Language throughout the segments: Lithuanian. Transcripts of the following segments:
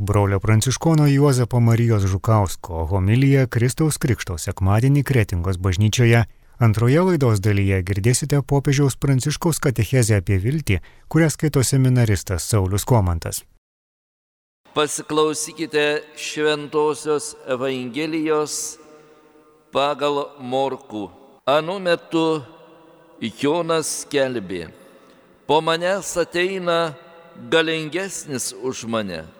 brolio pranciškono Juozapo Marijos Žukausko homiliją Kristaus Krikšto sekmadienį Kretingos bažnyčioje. Antroje laidos dalyje girdėsite popiežiaus pranciškaus katechezę apie viltį, kurią skaito seminaristas Saulis Komantas. Pasiklausykite Šventojios Evangelijos pagal Morkų. Anu metu Jonas skelbė, po manęs ateina galingesnis už mane.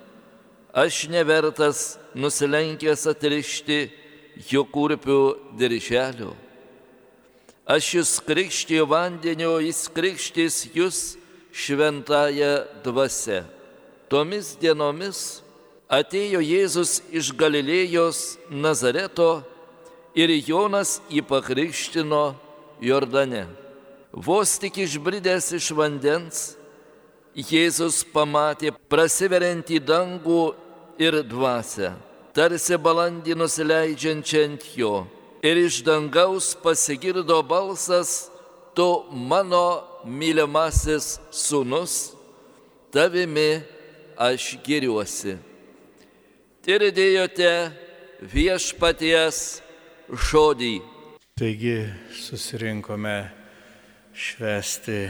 Aš nevertas nusilenkęs atrišti jo kurpių dirželio. Aš jūs krikštijo vandenio, jis krikštys jūs šventąją dvasę. Tomis dienomis atėjo Jėzus iš Galilėjos Nazareto ir Jonas jį pakrikštino Jordane. Vos tik išbridęs iš vandens, Jėzus pamatė prasiveriantį dangų ir dvasę, tarsi balandį nusileidžiančią ant jo. Ir iš dangaus pasigirdo balsas, tu mano mylimasis sunus, tavimi aš giriuosi. Tirdėjote viešpaties žodį. Taigi susirinkome švesti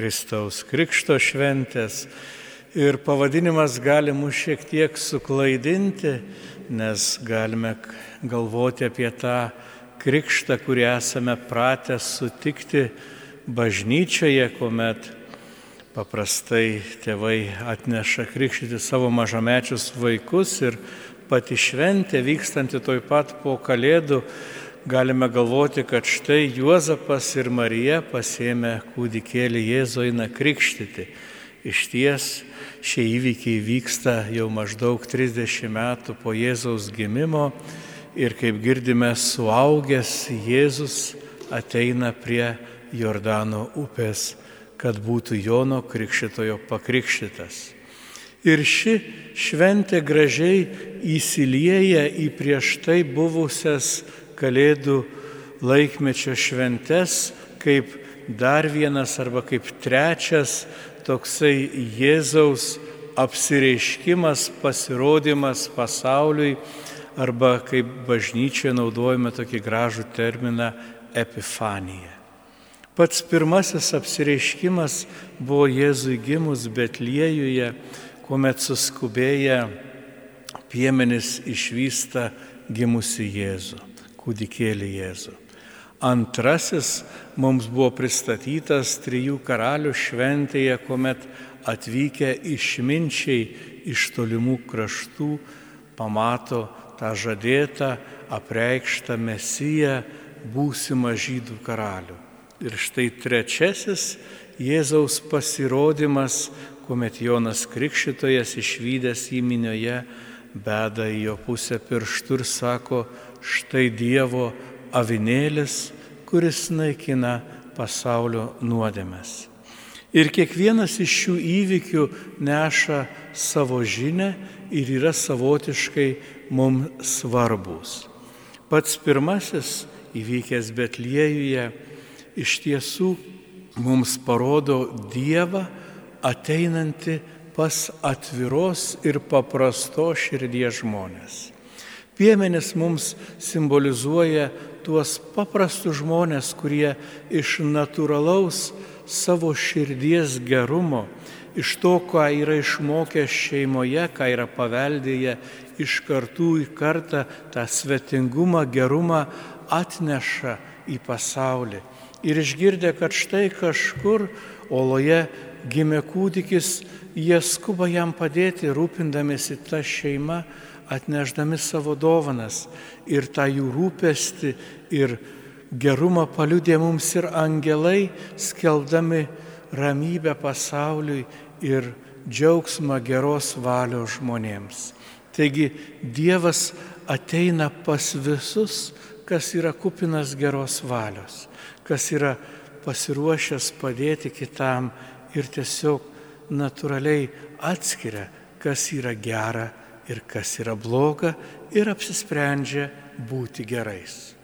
Kristaus Krikšto šventės. Ir pavadinimas gali mus šiek tiek suklaidinti, nes galime galvoti apie tą krikštą, kurį esame pratę sutikti bažnyčioje, kuomet paprastai tėvai atneša krikštyti savo mažamečius vaikus ir pati šventė vykstanti toj pat po kalėdų galime galvoti, kad štai Juozapas ir Marija pasėmė kūdikėlį Jėzų eina krikštyti. Iš ties šie įvykiai vyksta jau maždaug 30 metų po Jėzaus gimimo ir kaip girdime, suaugęs Jėzus ateina prie Jordano upės, kad būtų Jono krikščitojo pakrikštytas. Ir ši šventė gražiai įsilieja į prieš tai buvusias Kalėdų laikmečio šventes kaip dar vienas arba kaip trečias toksai Jėzaus apsireiškimas, pasirodymas pasauliui arba kaip bažnyčioje naudojame tokį gražų terminą epifanija. Pats pirmasis apsireiškimas buvo Jėzui gimus Betliejuje, kuomet suskubėję piemenis išvysta gimusi Jėzų kūdikėlį Jėzų. Antrasis mums buvo pristatytas trijų karalių šventėje, kuomet atvykę išminčiai iš tolimų kraštų pamato tą žadėtą, apreikštą mesiją, būsimą žydų karalių. Ir štai trečiasis Jėzaus pasirodymas, kuomet Jonas Krikščitojas išvykęs į minioje, beda į jo pusę pirštų ir sako, štai Dievo avinėlis, kuris naikina pasaulio nuodėmes. Ir kiekvienas iš šių įvykių neša savo žinę ir yra savotiškai mums svarbus. Pats pirmasis įvykęs Betliejuje iš tiesų mums parodo Dievą ateinantį pas atviros ir paprastos širdies žmonės. Piemenis mums simbolizuoja tuos paprastus žmonės, kurie iš natūralaus savo širdies gerumo, iš to, ką yra išmokę šeimoje, ką yra paveldėję iš kartų į kartą, tą svetingumą, gerumą atneša į pasaulį. Ir išgirdę, kad štai kažkur oloje gimė kūdikis, jie skuba jam padėti, rūpindamėsi tą šeimą atneždami savo dovanas ir tą jų rūpestį ir gerumą paliudė mums ir angelai, skelbdami ramybę pasauliui ir džiaugsmą geros valios žmonėms. Taigi Dievas ateina pas visus, kas yra kupinas geros valios, kas yra pasiruošęs padėti kitam ir tiesiog natūraliai atskiria, kas yra gera ir kas yra bloga ir apsisprendžia būti gerais.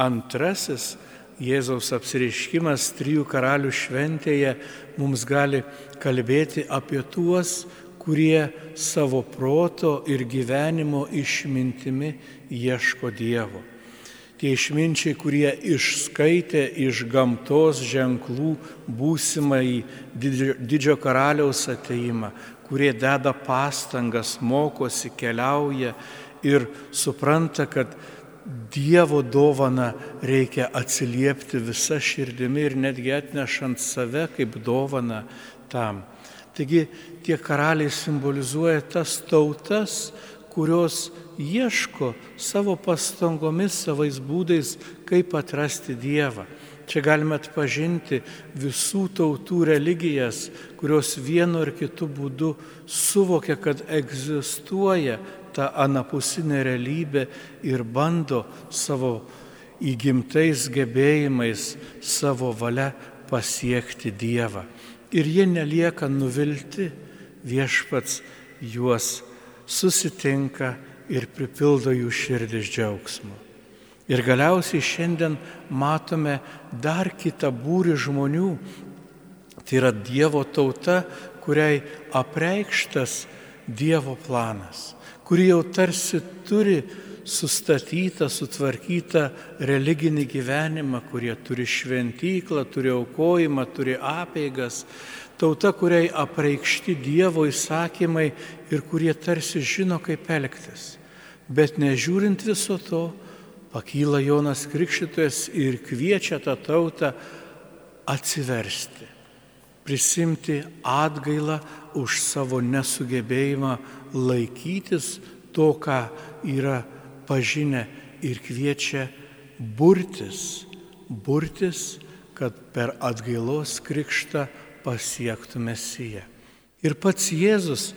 Antrasis Jėzaus apsireiškimas trijų karalių šventėje mums gali kalbėti apie tuos, kurie savo proto ir gyvenimo išmintimi ieško Dievo. Tie išminčiai, kurie išskaitė iš gamtos ženklų didžio, didžio karaliaus ateimą, kurie deda pastangas, mokosi, keliauja ir supranta, kad Dievo dovana reikia atsiliepti visą širdimi ir netgi atnešant save kaip dovana tam. Taigi tie karaliai simbolizuoja tas tautas, kurios ieško savo pastangomis, savais būdais, kaip atrasti Dievą. Čia galime atpažinti visų tautų religijas, kurios vienu ar kitu būdu suvokia, kad egzistuoja ta anapusinė realybė ir bando savo įgimtais gebėjimais, savo valia pasiekti Dievą. Ir jie nelieka nuvilti, viešpats juos susitinka ir pripildo jų širdis džiaugsmu. Ir galiausiai šiandien matome dar kitą būrį žmonių. Tai yra Dievo tauta, kuriai apreikštas Dievo planas kuri jau tarsi turi sustatytą, sutvarkytą religinį gyvenimą, kurie turi šventyklą, turi aukojimą, turi apeigas, tauta, kuriai apreikšti Dievo įsakymai ir kurie tarsi žino, kaip elgtis. Bet nežiūrint viso to, pakyla Jonas Krikščitojas ir kviečia tą tautą atsiversti, prisimti atgailą už savo nesugebėjimą laikytis to, ką yra pažinę ir kviečia burtis, burtis, kad per atgailos krikštą pasiektų Mesiją. Ir pats Jėzus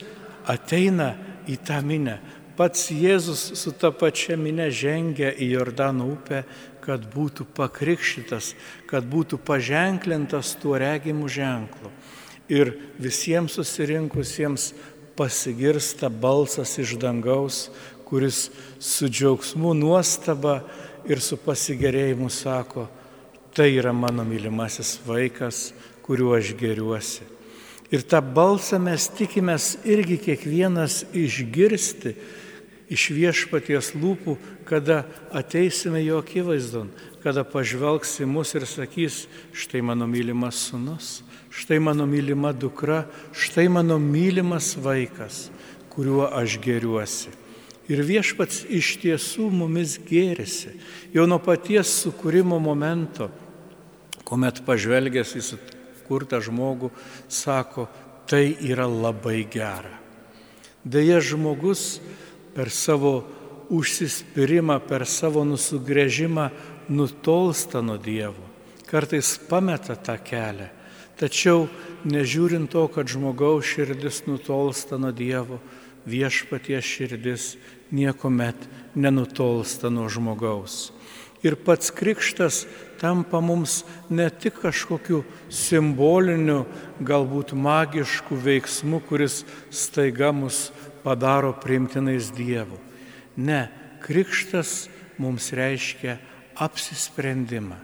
ateina į tą minę, pats Jėzus su ta pačia minė žengia į Jordano upę, kad būtų pakrikštytas, kad būtų paženklintas tuo regimu ženklu. Ir visiems susirinkusiems pasigirsta balsas iš dangaus, kuris su džiaugsmu, nuostaba ir su pasigerėjimu sako, tai yra mano mylimasis vaikas, kuriuo aš geriuosi. Ir tą balsą mes tikimės irgi kiekvienas išgirsti iš viešpaties lūpų, kada ateisime jo akivaizdon, kada pažvelgs į mus ir sakys, štai mano mylimas sunus, štai mano mylima dukra, štai mano mylimas vaikas, kuriuo aš geriuosi. Ir viešpats iš tiesų mumis gėrisi. Jau nuo paties sukūrimo momento, kuomet pažvelgęs į sukurtą žmogų, sako, tai yra labai gera. Deja, žmogus per savo užsispyrimą, per savo nusugrėžimą nutolsta nuo Dievo. Kartais pameta tą kelią Tačiau nežiūrint to, kad žmogaus širdis nutolsta nuo Dievo, viešpaties širdis niekuomet nenutolsta nuo žmogaus. Ir pats krikštas tampa mums ne tik kažkokiu simboliniu, galbūt magišku veiksmu, kuris staiga mus padaro primtinais Dievu. Ne, krikštas mums reiškia apsisprendimą,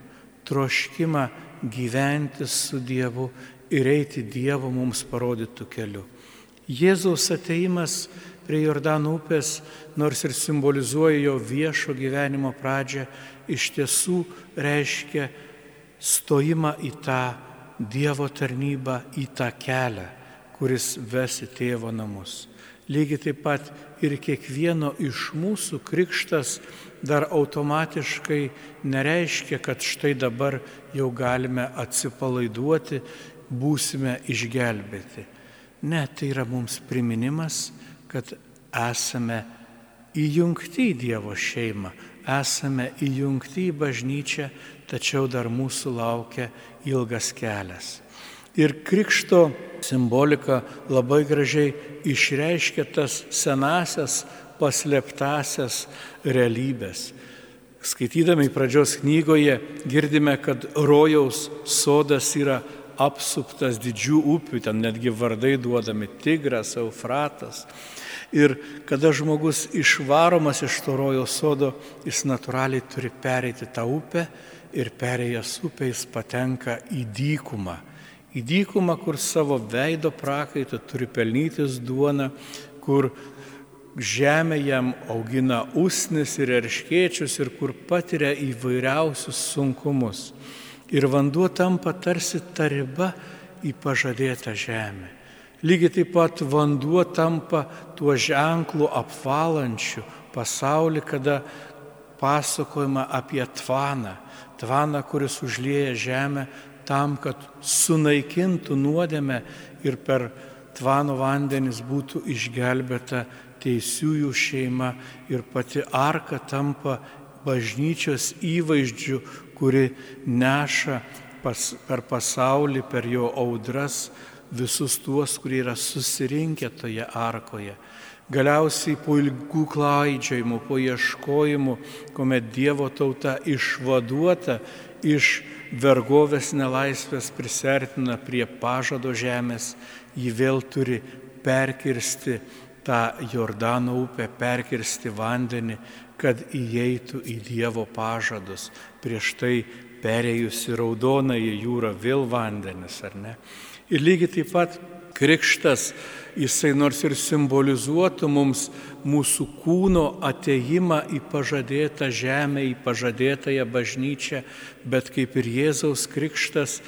troškimą gyventi su Dievu ir eiti Dievo mums parodytų keliu. Jėzaus ateimas prie Jordano upės, nors ir simbolizuoja jo viešo gyvenimo pradžią, iš tiesų reiškia stojimą į tą Dievo tarnybą, į tą kelią, kuris vesi tėvo namus. Lygiai taip pat ir kiekvieno iš mūsų krikštas dar automatiškai nereiškia, kad štai dabar jau galime atsipalaiduoti, būsime išgelbėti. Ne, tai yra mums priminimas, kad esame įjungti į Dievo šeimą, esame įjungti į bažnyčią, tačiau dar mūsų laukia ilgas kelias. Ir krikšto simbolika labai gražiai išreiškia tas senasias paslėptasias realybės. Skaitydami pradžios knygoje girdime, kad rojaus sodas yra apsuptas didžių upių, ten netgi vardai duodami - Tigras, Eufratas. Ir kada žmogus išvaromas iš to rojaus sodo, jis natūraliai turi pereiti tą upę ir perėjęs upę jis patenka į dykumą, Į dykumą, kur savo veido prakaitą turi pelnytis duona, kur žemė jam augina usnis ir erškiečius ir kur patiria įvairiausius sunkumus. Ir vanduo tampa tarsi ta riba į pažadėtą žemę. Lygiai taip pat vanduo tampa tuo ženklu apvalančiu pasaulį, kada pasakojama apie tvaną. Tvaną, kuris užlieja žemę tam, kad sunaikintų nuodėmę ir per tvano vandenis būtų išgelbėta teisiųjų šeima ir pati arka tampa bažnyčios įvaizdžių, kuri neša pas, per pasaulį, per jo audras visus tuos, kurie yra susirinkę toje arkoje. Galiausiai po ilgų klaidžiojimų, po ieškojimų, kuomet Dievo tauta išvaduota iš vergovės nelaisvės prisertina prie pažado žemės, ji vėl turi perkirsti tą Jordano upę, perkirsti vandenį, kad įeitų į Dievo pažadus. Prieš tai perėjusi raudonąją jūrą vėl vandenis, ar ne? Ir lygiai taip pat krikštas, jisai nors ir simbolizuotų mums mūsų kūno ateimą į pažadėtą žemę, į pažadėtąją bažnyčią, bet kaip ir Jėzaus krikštas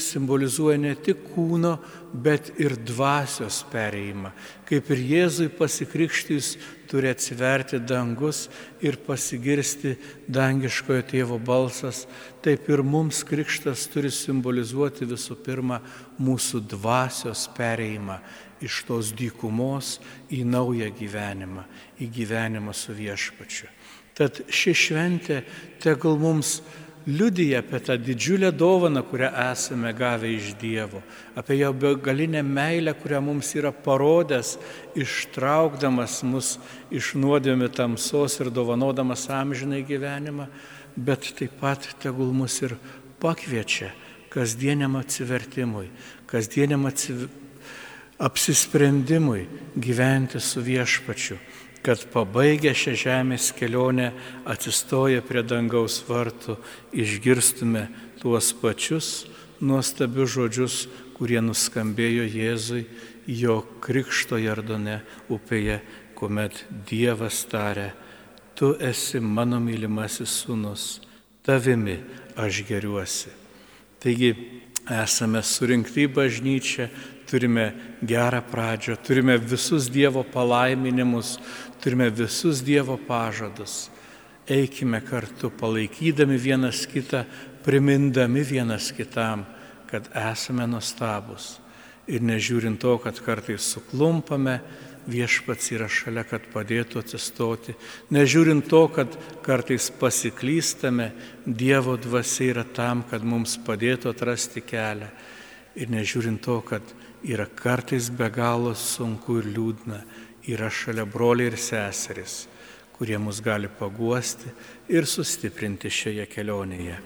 simbolizuoja ne tik kūno, bet ir dvasios pereimą. Kaip ir Jėzui pasikrikštys turi atsiverti dangus ir pasigirsti dangiškojo tėvo balsas, taip ir mums krikštas turi simbolizuoti visų pirma mūsų dvasios pereimą iš tos dykumos į naują gyvenimą, į gyvenimą su viešpačiu. Tad ši šventė tegul mums liudyja apie tą didžiulę dovaną, kurią esame gavę iš Dievo, apie jo begalinę meilę, kurią mums yra parodęs, ištraukdamas mus iš nuodėmė tamsos ir dovanodamas amžinai gyvenimą, bet taip pat tegul mus ir pakviečia kasdieniam atsivertimui, kasdieniam atsiv... apsisprendimui gyventi su viešpačiu kad pabaigę šią žemės kelionę atsistoję prie dangaus vartų išgirstume tuos pačius nuostabius žodžius, kurie nuskambėjo Jėzui jo krikšto Jardone upėje, kuomet Dievas tarė, tu esi mano mylimasis sūnus, tavimi aš geriuosi. Taigi esame surinkti į bažnyčią, turime gerą pradžią, turime visus Dievo palaiminimus, turime visus Dievo pažadus. Eikime kartu, palaikydami vienas kitą, primindami vienas kitam, kad esame nuostabus. Ir nežiūrint to, kad kartais suklumpame, viešpats yra šalia, kad padėtų atsistoti. Nežiūrint to, kad kartais pasiklystame, Dievo dvasia yra tam, kad mums padėtų atrasti kelią. Ir nežiūrint to, kad yra kartais be galo sunku ir liūdna, yra šalia broliai ir seseris, kurie mus gali paguosti ir sustiprinti šioje kelionėje.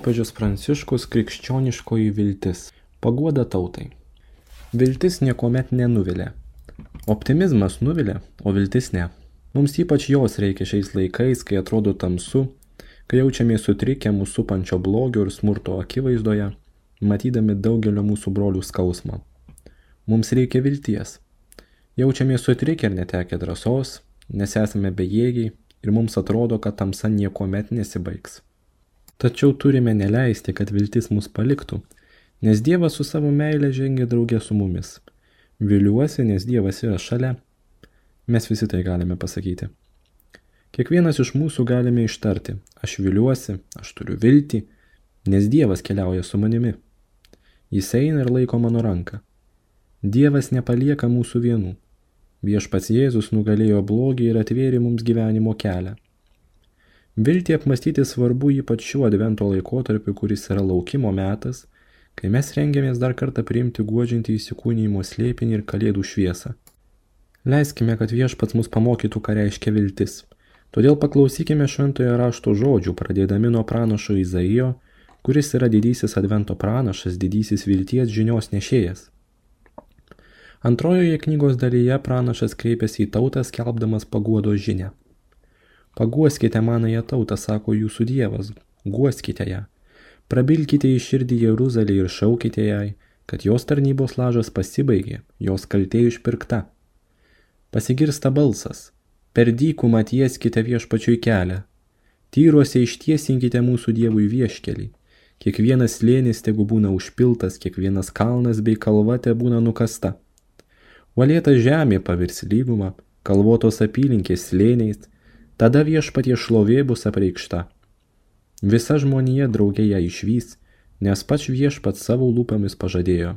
Popiežius Pranciškus krikščioniškoji viltis. Paguoda tautai. Viltis niekuomet nenuvilia. Optimizmas nuvilia, o viltis ne. Mums ypač jos reikia šiais laikais, kai atrodo tamsu, kai jaučiamės sutrikę mūsų supančio blogio ir smurto akivaizdoje, matydami daugelio mūsų brolių skausmą. Mums reikia vilties. Jaučiamės sutrikę ir netekę drąsos, nes esame bejėgiai, ir mums atrodo, kad tamsa niekuomet nesibaigs. Tačiau turime neleisti, kad viltis mus paliktų, nes Dievas su savo meile žengia draugė su mumis. Viliuosi, nes Dievas yra šalia. Mes visi tai galime pasakyti. Kiekvienas iš mūsų galime ištarti, aš viliuosi, aš turiu viltį, nes Dievas keliauja su manimi. Jis eina ir laiko mano ranką. Dievas nepalieka mūsų vienų. Viešpats Jėzus nugalėjo blogį ir atvėrė mums gyvenimo kelią. Viltį apmastyti svarbu ypač šiuo advento laikotarpiu, kuris yra laukimo metas, kai mes rengiamės dar kartą priimti guodžiantį įsikūnymo slėpinį ir kalėdų šviesą. Leiskime, kad viešpats mus pamokytų, ką reiškia viltis. Todėl paklausykime šventojo rašto žodžių, pradėdami nuo pranašo Izaijo, kuris yra didysis advento pranašas, didysis vilties žinios nešėjas. Antrojoje knygos dalyje pranašas kreipiasi į tautą skelbdamas paguodo žinę. Paguoskite manąją tautą, sako jūsų Dievas, guoskite ją. Prabilkite į širdį Jeruzalį ir šaukite jai, kad jos tarnybos lažas pasibaigė, jos kaltė išpirkta. Pasigirsta balsas, per dykumą tieskite viešpačiui kelią, tyruose ištiesinkite mūsų Dievui vieškelį. Kiekvienas slėnis tegu būna užpiltas, kiekvienas kalnas bei kalva te būna nukasta. Uolėta žemė pavirs lygumą, kalvotos apylinkės slėniais, tada viešpatie šlovė bus apreikšta. Visa žmonija draugė ją išvys, nes pats viešpats savo lūpomis pažadėjo.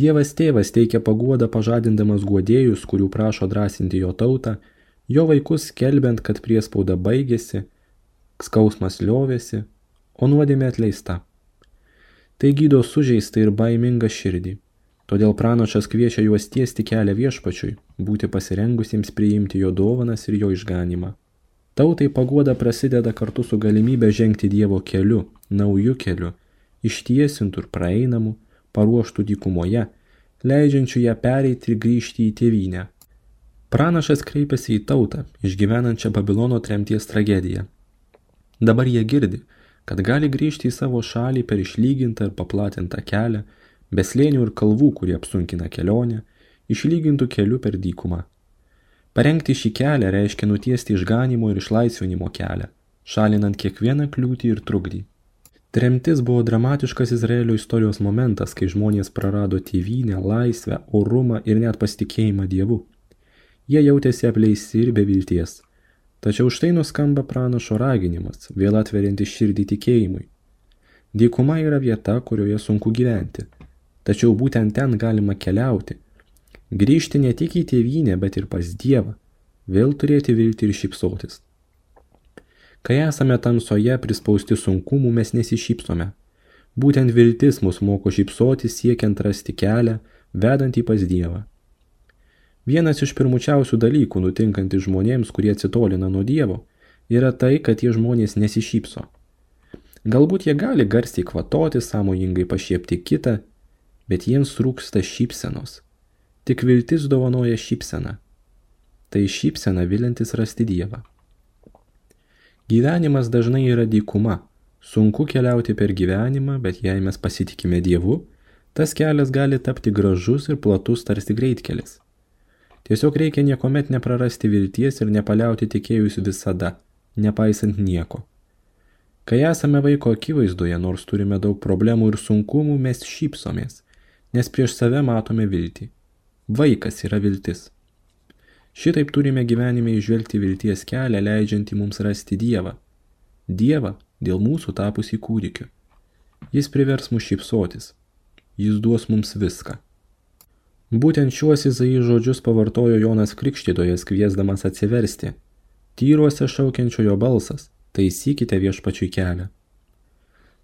Dievas tėvas teikia paguodą pažadindamas guodėjus, kurių prašo drąsinti jo tautą, jo vaikus kelbiant, kad priespauda baigėsi, skausmas liovėsi, o nuodėmė atleista. Tai gydo sužeistą ir baimingą širdį. Todėl pranašas kviečia juos tiesti kelią viešpačiui, būti pasirengusiems priimti jo dovanas ir jo išganimą. Tautai paguoda prasideda kartu su galimybė žengti Dievo keliu, naujų keliu, ištiesintų ir praeinamų, paruoštų dykumoje, leidžiančių ją pereiti ir grįžti į tėvynę. Pranašas kreipiasi į tautą, išgyvenančią Babilono tremties tragediją. Dabar jie girdi, kad gali grįžti į savo šalį per išlygintą ir paplatintą kelią, be slėnių ir kalvų, kurie apsunkina kelionę, išlygintų keliu per dykumą. Parengti šį kelią reiškia nutiesti išganimo ir išlaisvinimo kelią, šalinant kiekvieną kliūtį ir trukdį. Tremtis buvo dramatiškas Izraelio istorijos momentas, kai žmonės prarado tėvynę, laisvę, orumą ir net pasitikėjimą Dievu. Jie jautėsi apleisti ir be vilties. Tačiau štai nuskamba pranašo raginimas, vėl atverianti širdį tikėjimui. Dykuma yra vieta, kurioje sunku gyventi – Tačiau būtent ten galima keliauti. Grįžti ne tik į tėvynę, bet ir pas Dievą. Vėl turėti viltį ir šypsotis. Kai esame tamsoje prispausti sunkumų, mes nesišypsome. Būtent viltis mus moko šypsotis siekiant rasti kelią, vedantį pas Dievą. Vienas iš pirmučiausių dalykų nutinkantis žmonėms, kurie atsitolina nuo Dievo, yra tai, kad tie žmonės nesišypso. Galbūt jie gali garsiai kvatoti, sąmojingai pašiepti kitą, bet jiems trūksta šypsenos. Tik viltis dovanoja šypseną. Tai šypsena vilintis rasti Dievą. Gyvenimas dažnai yra dykuma. Sunku keliauti per gyvenimą, bet jei mes pasitikime Dievu, tas kelias gali tapti gražus ir platus tarsi greitkelis. Tiesiog reikia niekuomet neprarasti vilties ir nepaliauti tikėjus visada, nepaisant nieko. Kai esame vaiko akivaizdoje, nors turime daug problemų ir sunkumų, mes šypsomės nes prieš save matome viltį. Vaikas yra viltis. Šitaip turime gyvenime išvelgti vilties kelią, leidžiantį mums rasti Dievą. Dievą dėl mūsų tapusį kūdikiu. Jis privers mus šypsotis. Jis duos mums viską. Būtent šiuos Izai žodžius pavartojo Jonas Krikštytojas kviesdamas atsiversti. Tyruose šaukiančiojo balsas – taisykite viešpačiui kelią.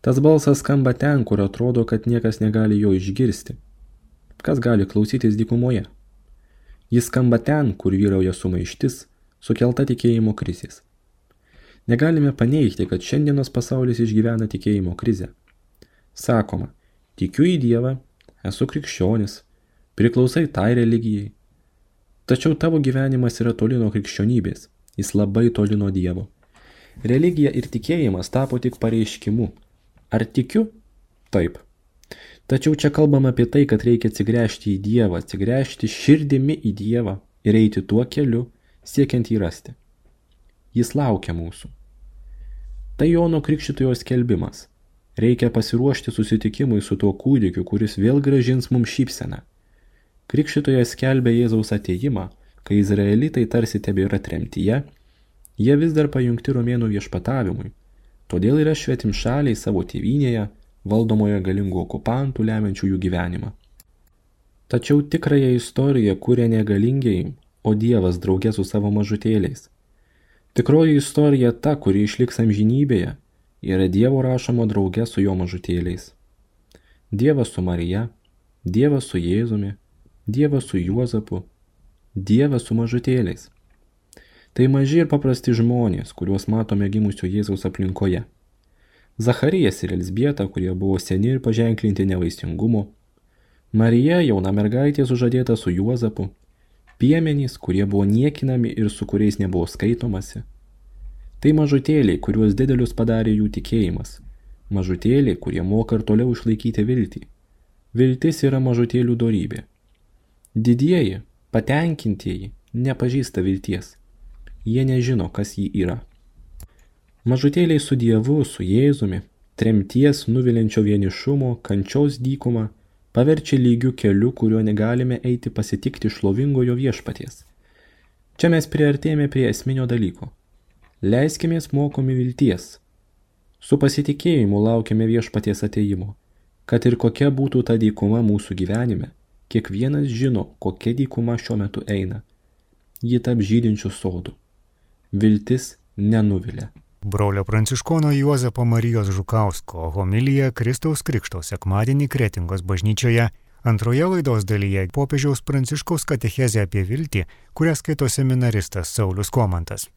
Tas balsas skamba ten, kur atrodo, kad niekas negali jo išgirsti. Kas gali klausytis dykumoje? Jis skamba ten, kur vyrauja sumaištis, sukelta tikėjimo krizės. Negalime paneigti, kad šiandienos pasaulis išgyvena tikėjimo krizę. Sakoma, tikiu į Dievą, esu krikščionis, priklausai tai religijai. Tačiau tavo gyvenimas yra toli nuo krikščionybės, jis labai toli nuo Dievo. Religija ir tikėjimas tapo tik pareiškimu, Ar tikiu? Taip. Tačiau čia kalbam apie tai, kad reikia atsigręžti į Dievą, atsigręžti širdimi į Dievą ir eiti tuo keliu, siekiant jį rasti. Jis laukia mūsų. Tai Jono Krikščitojo skelbimas. Reikia pasiruošti susitikimui su tuo kūdikiu, kuris vėl gražins mums šypseną. Krikščitoje skelbia Jėzaus ateimą, kai izraelitai tarsi tebėra tremtyje, jie vis dar pajungti romėnų viešpatavimui, todėl yra švetim šaliai savo tėvynėje, valdomoje galingų okupantų lemiančių jų gyvenimą. Tačiau tikrąją istoriją kūrė negalingiai, o Dievas draugė su savo mažutėliais. Tikroji istorija ta, kuri išliks amžinybėje, yra Dievo rašoma draugė su jo mažutėliais. Dievas su Marija, Dievas su Jėzumi, Dievas su Juozapu, Dievas su mažutėliais. Tai maži ir paprasti žmonės, kuriuos matome gimusio Jėzaus aplinkoje. Zacharijas ir Elsbieta, kurie buvo seni ir paženklinti nevaisingumo. Marija, jauna mergaitė sužadėta su Juozapu. Piemenys, kurie buvo niekinami ir su kuriais nebuvo skaitomasi. Tai mažutėliai, kuriuos didelius padarė jų tikėjimas. Mažutėliai, kurie moka ir toliau išlaikyti viltį. Viltis yra mažutėlių dorybė. Didieji, patenkintieji, nepažįsta vilties jie nežino, kas jį yra. Mažutėliai su Dievu, su Jėzumi, tremties nuvilinčio vienišumo, kančios dykumą paverčia lygių keliu, kuriuo negalime eiti pasitikti šlovingojo viešpaties. Čia mes priartėjame prie esminio dalyko. Leiskimės mokomi vilties. Su pasitikėjimu laukiame viešpaties ateimo. Kad ir kokia būtų ta dykuma mūsų gyvenime, kiekvienas žino, kokia dykuma šiuo metu eina. Ji tap žydinčių sodų viltis nenuvilia. Brolio pranciškono Juozapo Marijos Žukausko homilija Kristaus Krikšto sekmadienį Kretingos bažnyčioje Antroje laidos dalyje popiežiaus pranciškaus katechezė apie viltį, kurią skaito seminaristas Saulis Komantas.